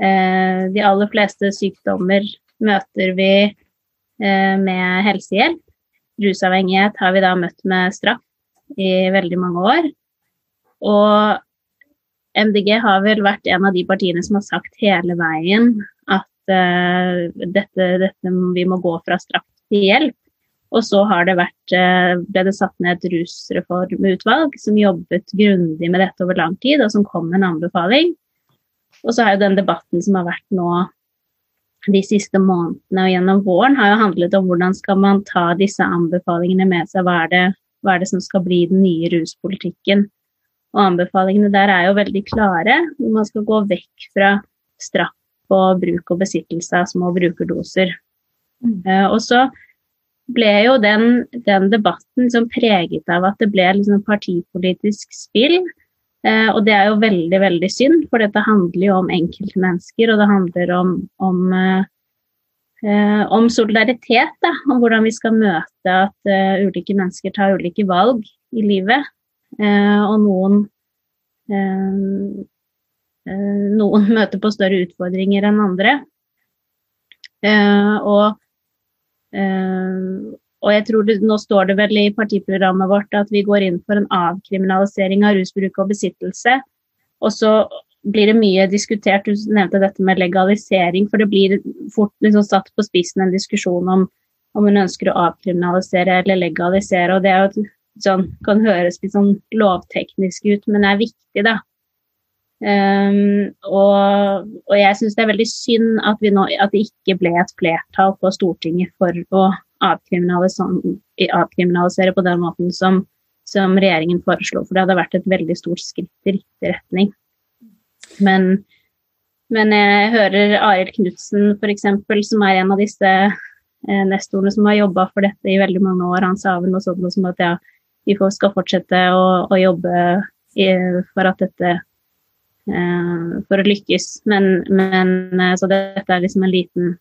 S3: eh, De aller fleste sykdommer møter vi eh, med helsehjelp. Rusavhengighet har vi da møtt med straff i veldig mange år. Og MDG har vel vært en av de partiene som har sagt hele veien dette, dette, vi må gå fra straff til hjelp. Og så det vært, uh, ble det satt ned et rusreformutvalg som jobbet grundig med dette over lang tid, og som kom med en anbefaling. Og så har jo den debatten som har vært nå de siste månedene og gjennom våren har jo handlet om hvordan skal man ta disse anbefalingene med seg. Hva er det, hva er det som skal bli den nye ruspolitikken? Og anbefalingene der er jo veldig klare. Man skal gå vekk fra straff og bruk og besittelse av små brukerdoser. Mm. Uh, og så ble jo den, den debatten liksom preget av at det ble liksom partipolitisk spill. Eh, og det er jo veldig, veldig synd, for dette handler jo om enkeltmennesker, og det handler om, om, eh, om solidaritet. Da, om hvordan vi skal møte at eh, ulike mennesker tar ulike valg i livet. Eh, og noen eh, eh, noen møter på større utfordringer enn andre. og og jeg tror det, Nå står det vel i partiprogrammet vårt at vi går inn for en avkriminalisering av rusbruk og besittelse. Og så blir det mye diskutert, du nevnte dette med legalisering, for det blir fort liksom satt på spissen en diskusjon om om hun ønsker å avkriminalisere eller legalisere. og Det er jo sånn, kan høres litt sånn lovteknisk ut, men det er viktig, da. Um, og, og, jeg syns det er veldig synd at, nå, at, det ikke ble et flertall på Stortinget for å avkriminalisere, på den måten som, som, regjeringen foreslo. For det hadde vært et veldig stort skritt i riktig retning. Men, men jeg hører Arild Knutsen f.eks., som er en av disse eh, nestorene som har jobba for dette i veldig mange år. Han sa vel noe sånt som at ja, vi skal fortsette å, å jobbe i, for at dette for å lykkes. Men, men, eh, så dette er liksom en liten,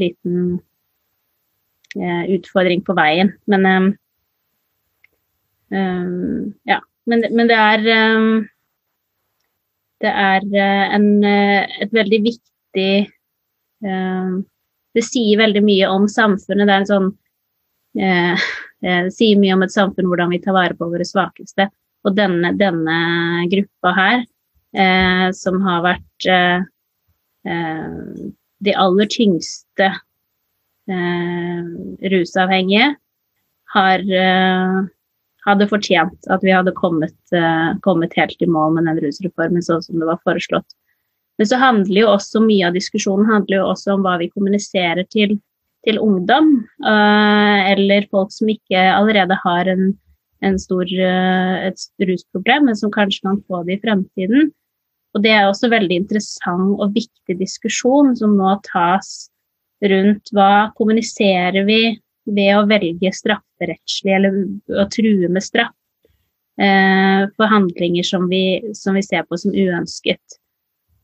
S3: liten Eh, utfordring på veien. Men um, um, ja. Men, men, det er um, Det er en, et veldig viktig Det sier veldig mye om samfunnet. Det er en sånn uh, Det sier mye om et samfunn hvordan vi tar vare på våre svakeste. Og denne, denne gruppa her, uh, som har vært eh, de aller tyngste eh, rusavhengige har, eh, hadde fortjent at vi hadde kommet, eh, kommet, helt i mål med den rusreformen sånn som det var foreslått. Men så handler jo også mye av diskusjonen handler jo også om hva vi kommuniserer til, til ungdom, eh, eller folk som ikke allerede har en stor, eh, et rusproblem, men som kanskje kan få det i fremtiden. Og det er også veldig interessant og viktig diskusjon som nå tas rundt hva kommuniserer vi ved å velge strafferettslig eller å true med straff. eh, for handlinger som vi, som vi, ser på som uønsket.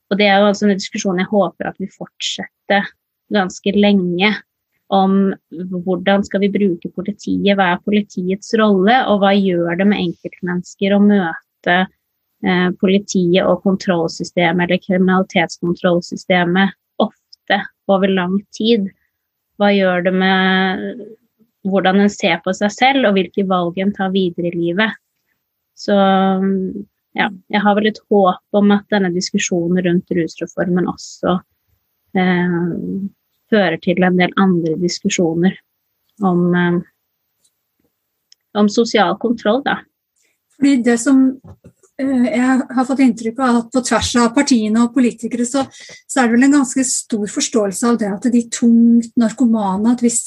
S3: Og det er jo altså en diskusjon jeg håper at vi fortsetter ganske lenge om hvordan skal vi bruke politiet, hva er politiets rolle, og hva gjør det med enkeltmennesker å møte eh, politiet og kontrollsystemet eller kriminalitetskontrollsystemet ofte over lang tid. Hva gjør det med hvordan en ser på seg selv, og hvilke valg en tar videre i livet. Så ja, jeg har vel et håp om at denne diskusjonen rundt rusreformen også eh, fører til en del andre diskusjoner om, eh, om sosial kontroll, da.
S4: Fordi det som eh, jeg har fått inntrykk av at på tvers av partiene og politikere, så, så, er det vel en ganske stor forståelse av det at de tungt narkomane, at hvis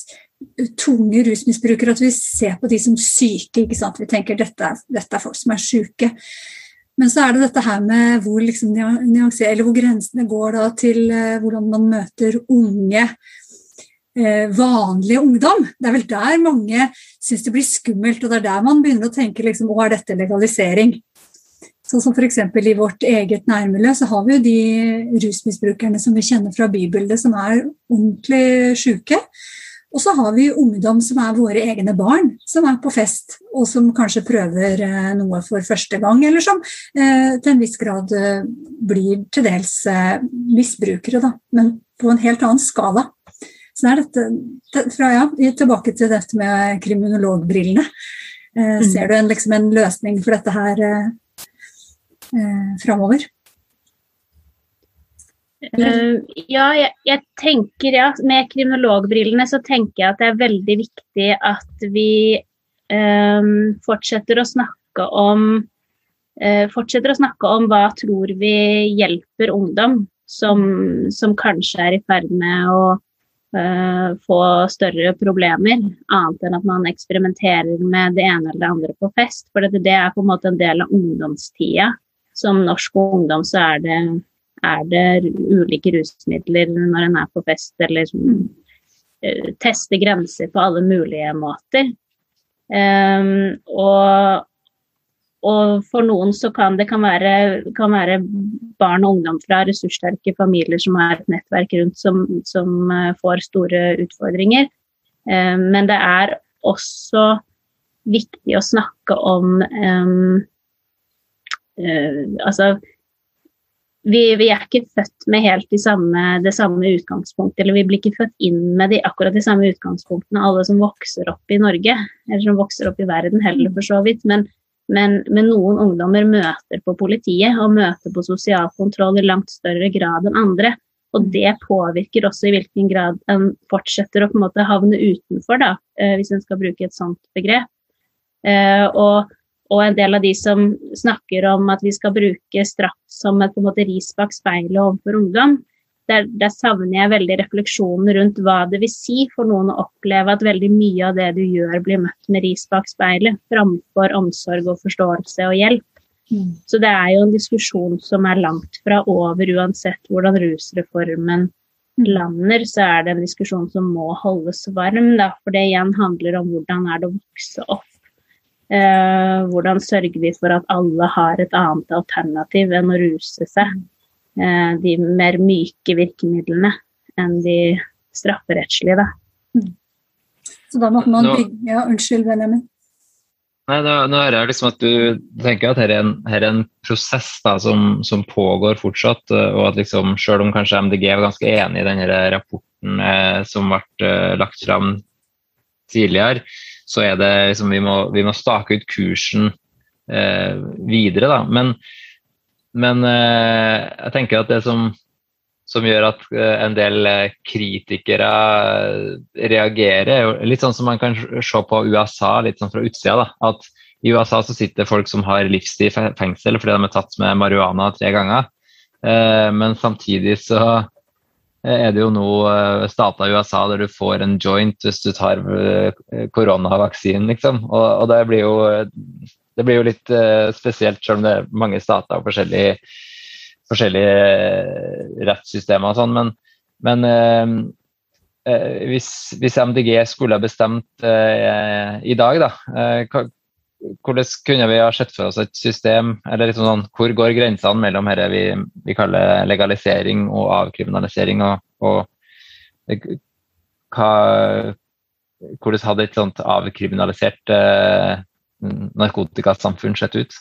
S4: tunge rusmisbrukere, at vi ser på de som syke. ikke sant? Vi tenker dette dette er folk som er syke. Men så er det dette her med hvor, liksom, hvor grensene går til uh, hvordan man møter unge, uh, vanlige ungdom. Det er vel der mange syns det blir skummelt, og det er der man begynner å tenke liksom, å, er dette legalisering? Sånn som f.eks. i vårt eget nærmiljø så har vi jo de rusmisbrukerne som vi kjenner fra bybildet, som er ordentlig sjuke. Og så har vi ungdom som er våre egne barn, som er på fest, og som kanskje prøver eh, noe for første gang, eller som eh, til en viss grad eh, blir til dels eh, misbrukere, da, men på en helt annen skala. Så er dette, det, fra, ja, Tilbake til dette med kriminologbrillene. Eh, mm. Ser du en, liksom en, løsning for dette her eh, framover?
S3: Uh, ja, jeg, jeg, tenker ja, med kriminologbrillene så tenker jeg at det er veldig viktig at vi um, fortsetter å snakke om uh, fortsetter å snakke om hva tror vi hjelper ungdom som, som kanskje er i ferd med å uh, få større problemer, annet enn at man eksperimenterer med det ene eller det andre på fest. For det, det er på en måte en del av ungdomstida. Som norsk ungdom så er det er det ulike rusmidler når en er på fest, eller uh, teste grenser på alle mulige måter. Um, og, og, for noen så kan det kan være, kan være, barn og ungdom fra ressurssterke familier som har et nettverk rundt som, som uh, får store utfordringer. Um, men det er også viktig å snakke om um, uh, altså vi, vi, er ikke født med helt de samme, det samme utgangspunktet, eller vi blir ikke født inn med de, akkurat de samme utgangspunktene, alle som vokser opp i Norge, eller som vokser opp i verden heller, for så vidt. Men, men, men noen ungdommer møter på politiet og møter på sosial kontroll i langt større grad enn andre. Og det påvirker også i hvilken grad en fortsetter å på en måte havne utenfor, da, eh, hvis en skal bruke et sånt begrep. Eh, og og en del av de som snakker om at vi skal bruke straff som et på en måte ris bak speilet overfor ungdom, der, der, savner jeg veldig refleksjonen rundt hva det vil si for noen å oppleve at veldig mye av det du gjør, blir møtt med ris bak speilet, framfor omsorg og forståelse og hjelp. Mm. Så det er jo en diskusjon som er langt fra over, uansett hvordan rusreformen mm. lander, så er det en diskusjon som må holdes varm. Da, for det igjen handler om hvordan er det å vokse opp Eh, hvordan sørger vi for at alle har et annet alternativ enn å ruse seg? Eh, de mer myke virkemidlene enn de strafferettslige, da. Mm.
S4: Så da måtte man bygge Ja, unnskyld, Benjamin.
S2: Nei, nå, nå hører jeg liksom at du tenker at her er en, her er en prosess da, som, som, pågår fortsatt, eh, og at liksom, selv om kanskje MDG var ganske enig i denne rapporten eh, som ble eh, lagt fram tidligere, så er det liksom vi må, vi må stake ut kursen eh, videre, da. Men, men eh, jeg tenker at det som, som gjør at eh, en del eh, kritikere eh, reagerer, litt sånn som man kan se på USA litt sånn fra utsida. da, at i USA så sitter folk som har livstid i fengsel fordi de er tatt med marihuana tre ganger. Men samtidig så er det jo nå eh, stater i USA der du får en joint hvis du tar eh, koronavaksinen, liksom. Og, og, det, blir jo, det blir jo litt spesielt, selv om det er mange stater og forskjellige, forskjellige rettssystemer og sånn. Men, men hvis, hvis, MDG skulle ha bestemt i dag, da, hva, hvordan kunne vi ha sett for oss et system, eller liksom sånn, hvor går grensene mellom dette vi, vi, kaller legalisering og avkriminalisering, og, og hva, hvordan hadde et sånt avkriminalisert eh, narkotikasamfunn sett ut?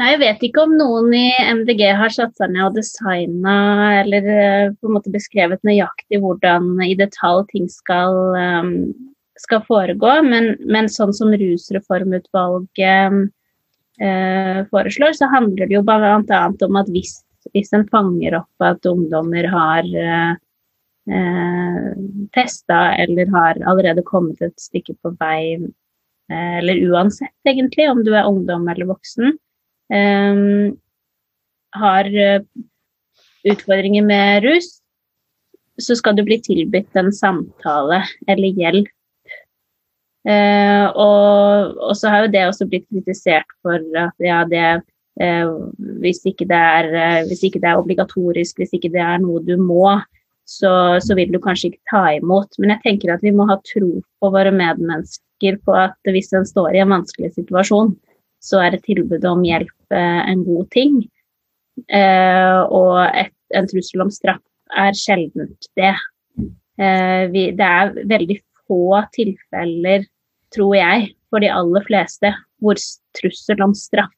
S3: Nei, Jeg vet ikke om noen i MDG har satt seg ned og designa eller eh, på en måte beskrevet nøyaktig hvordan i detalj ting skal, um, skal foregå, men, men, sånn som Rusreformutvalget eh, foreslår, så handler det jo bl.a. om at hvis, hvis en fanger opp at ungdommer har uh, testa eller har allerede kommet et stykke på vei, eller uansett egentlig, om du er ungdom eller voksen, um, har eh, utfordringer med rus, så skal du bli tilbudt en samtale eller hjelp. Uh, og, og, så har jo det også blitt kritisert for at ja, det eh, hvis, ikke det er, uh, hvis ikke det er obligatorisk, hvis ikke det er noe du må, så, så, vil du kanskje ikke ta imot. Men jeg tenker at vi må ha tro på våre medmennesker på at hvis en står i en vanskelig situasjon, så er et tilbud om hjelp eh, en god ting. Eh, og et, en trussel om straff er sjeldent det. Eh, vi, det er veldig få tilfeller, tror jeg, for de aller fleste, hvor trussel om straff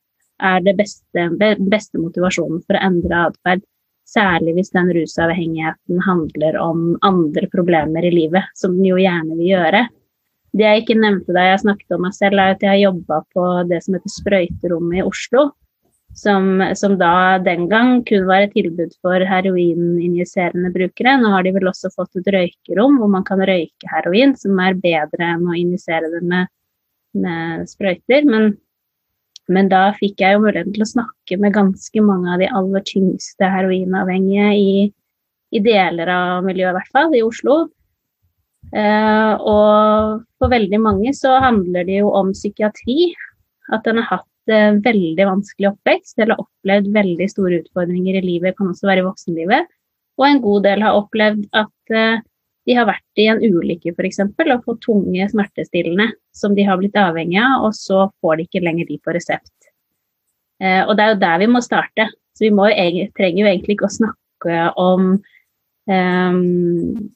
S3: er det beste, beste motivasjonen for å endre atferd. Særlig hvis den rusavhengigheten handler om andre problemer i livet, som den jo gjerne vil gjøre. Det jeg ikke nevnte da jeg snakket om meg selv, er at jeg har jobba på det som heter Sprøyterommet i Oslo. Som, som, da den gang kun var et tilbud for heroininjiserende brukere. Nå har de vel også fått et røykerom hvor man kan røyke heroin, som er bedre enn å injisere det med, med sprøyter. Men, men, da fikk jeg jo muligheten til å snakke med ganske mange av de aller tyngste heroinavhengige i, i deler av miljøet, i hvert fall, i Oslo. Uh, og for veldig mange så handler det jo om psykiatri. At den har hatt uh, veldig vanskelig oppvekst eller opplevd veldig store utfordringer i livet, kan også være i voksenlivet. Og en god del har opplevd at uh, de har vært i en ulykke f.eks. og fått tunge smertestillende som de har blitt avhengig av, og så får de ikke lenger de på resept. og det er jo der vi må starte. Så vi må trenger jo egentlig ikke å snakke om um,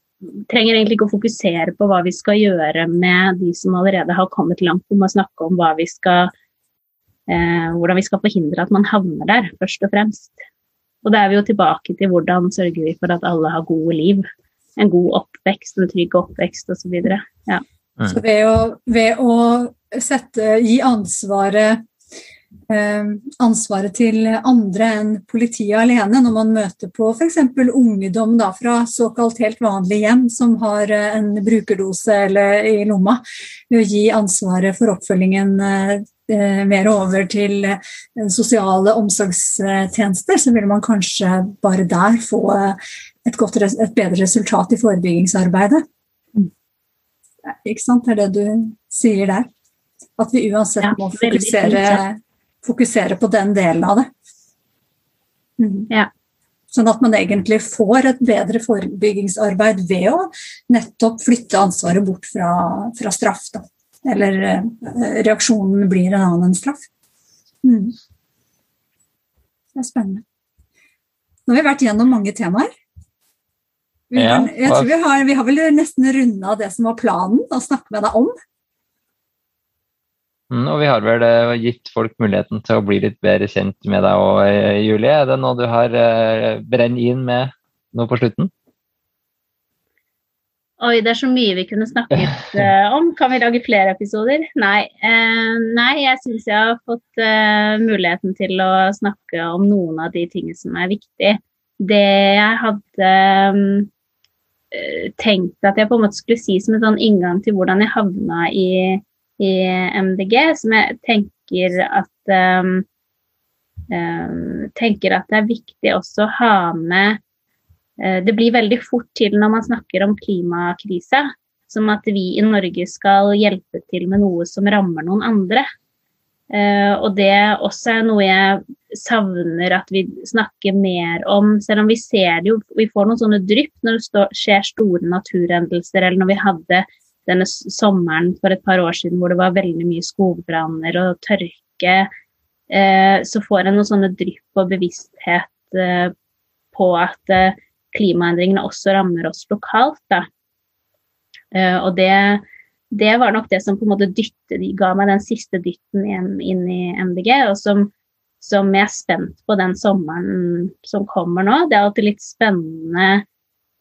S3: trenger egentlig ikke å fokusere på hva vi skal gjøre med de som allerede har kommet langt. Vi må snakke om hva vi skal, eh, hvordan vi skal forhindre at man havner der, først og fremst. Og da er vi jo tilbake til hvordan sørger vi for at alle har gode liv. En god oppvekst, en trygg oppvekst osv. Ja.
S4: Mm. Så ved å, ved å sette, gi ansvaret Eh, ansvaret til andre enn politiet alene når man møter på f.eks. ungdom da, fra såkalt helt vanlige hjem som har eh, en brukerdose eller i lomma. Ved å gi ansvaret for oppfølgingen eh, mer over til sosiale omsorgstjenester, så vil man kanskje bare der få et, godt, et bedre resultat i forebyggingsarbeidet. Mm. Ikke sant? Det er det du sier der. At vi uansett må fokusere fokusere på den delen av det.
S3: Mm. Ja.
S4: Sånn at man egentlig får et bedre forebyggingsarbeid ved å nettopp flytte ansvaret bort fra, fra straff. Da. Eller eh, reaksjonen blir en annen enn straff. Mm. Det er spennende. Nå har vi vært gjennom mange temaer. Vi, ja, jeg tror vi har, vi har vel nesten runda det som var planen å snakke med deg om.
S2: Mm, og vi har vel eh, gitt folk muligheten til å bli litt bedre kjent med deg òg, eh, Julie. Er det noe du har uh, brent inn med nå på slutten?
S3: Oi, det er så mye vi kunne snakket om. Kan vi lage flere episoder? Nei. Nei, jeg syns jeg har fått muligheten til å snakke om noen av de tingene som er viktige. Det jeg hadde um, tenkt at jeg på en måte skulle si som en sånn inngang til hvordan jeg havna i i MDG, som jeg tenker at um, um, tenker at det er viktig også å ha med uh, Det blir veldig fort til når man snakker om klimakrise, som at vi i Norge skal hjelpe til med noe som rammer noen andre. Uh, og det også er noe jeg savner at vi snakker mer om, selv om vi ser det jo Vi får noen sånne drypp når det står, skjer store naturhendelser, eller når vi hadde denne sommeren for et par år siden hvor det var veldig mye skogbranner og tørke, eh, så får en noen sånne drypp og bevissthet eh, på at eh, klimaendringene også rammer oss lokalt. Da. Eh, og det, det, var nok det som på en måte dyttet, ga meg den siste dytten inn, inn i MDG, og som, som jeg er spent på den sommeren som kommer nå. Det er alltid litt spennende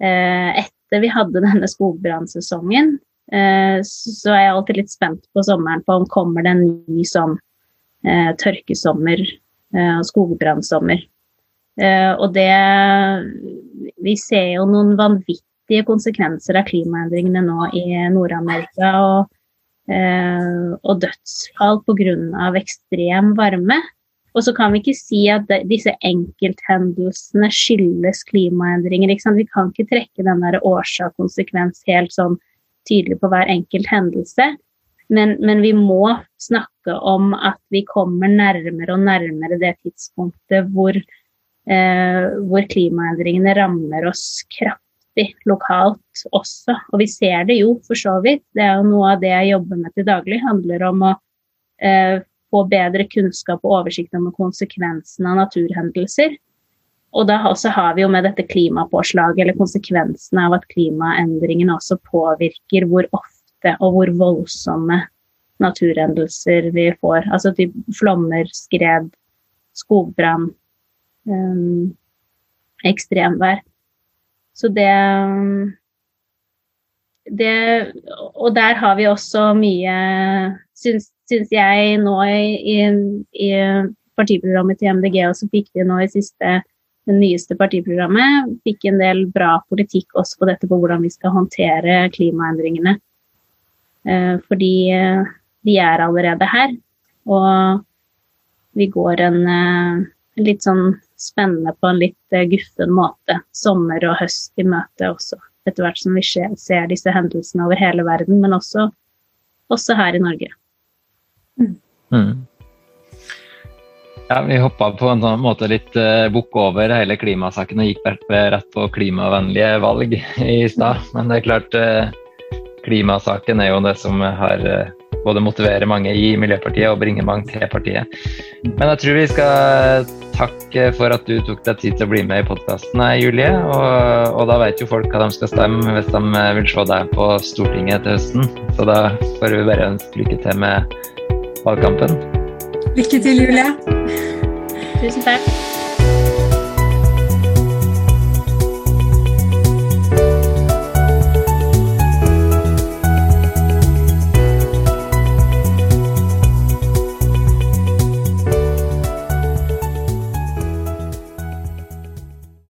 S3: eh, etter vi hadde denne skogbrannsesongen, så er jeg alltid litt spent på sommeren på om kommer det en ny sånn eh, tørkesommer eh, og skogbrannsommer. Og det Vi ser jo noen vanvittige konsekvenser av klimaendringene nå i Nord-Amerika. Og, og dødsfall pga. ekstrem varme. Og så kan vi ikke si at disse enkelthendelsene skyldes klimaendringer. Vi kan ikke trekke den årsak-konsekvens helt sånn tydelig på hver enkelt hendelse. Men, men, vi må snakke om at vi kommer nærmere og nærmere det tidspunktet hvor, eh, hvor klimaendringene rammer oss kraftig lokalt også. Og vi ser det jo for så vidt. Det er jo noe av det jeg jobber med til daglig. handler om å eh, få bedre kunnskap og oversikt om konsekvensene av naturhendelser. Og da også har vi jo med dette klimapåslaget, eller konsekvensene av at klimaendringene også påvirker hvor ofte og hvor voldsomme naturhendelser vi får. Altså typ flommer, skred, skogbrann, um, ekstremvær. Så det, det Og der har vi også mye, syns, syns jeg nå i, i, i partiprogrammet til MDG også vi nå i siste det nyeste partiprogrammet fikk en del bra politikk også på dette på hvordan vi skal håndtere klimaendringene. Eh, fordi eh, de er allerede her. Og vi går en eh, litt sånn spennende på en litt guffen måte sommer og høst i møte også. Etter hvert som vi ser disse hendelsene over hele verden, men også, også her i Norge.
S2: Mm. Ja, Vi hoppa på en sånn måte litt uh, bukk over hele klimasaken og gikk rett på klimavennlige valg i stad. Men det er klart, uh, klimasaken er jo det som har uh, både motiverer mange i Miljøpartiet og bringer mange til partiet. Men jeg tror vi skal takke for at du tok deg tid til å bli med i podkasten, Julie. Og, og, da vet jo folk hva de skal stemme hvis de vil se deg på Stortinget til høsten. Så da får vi bare ønske lykke til med valgkampen.
S4: Lykke til, Julie.
S3: Tusen takk.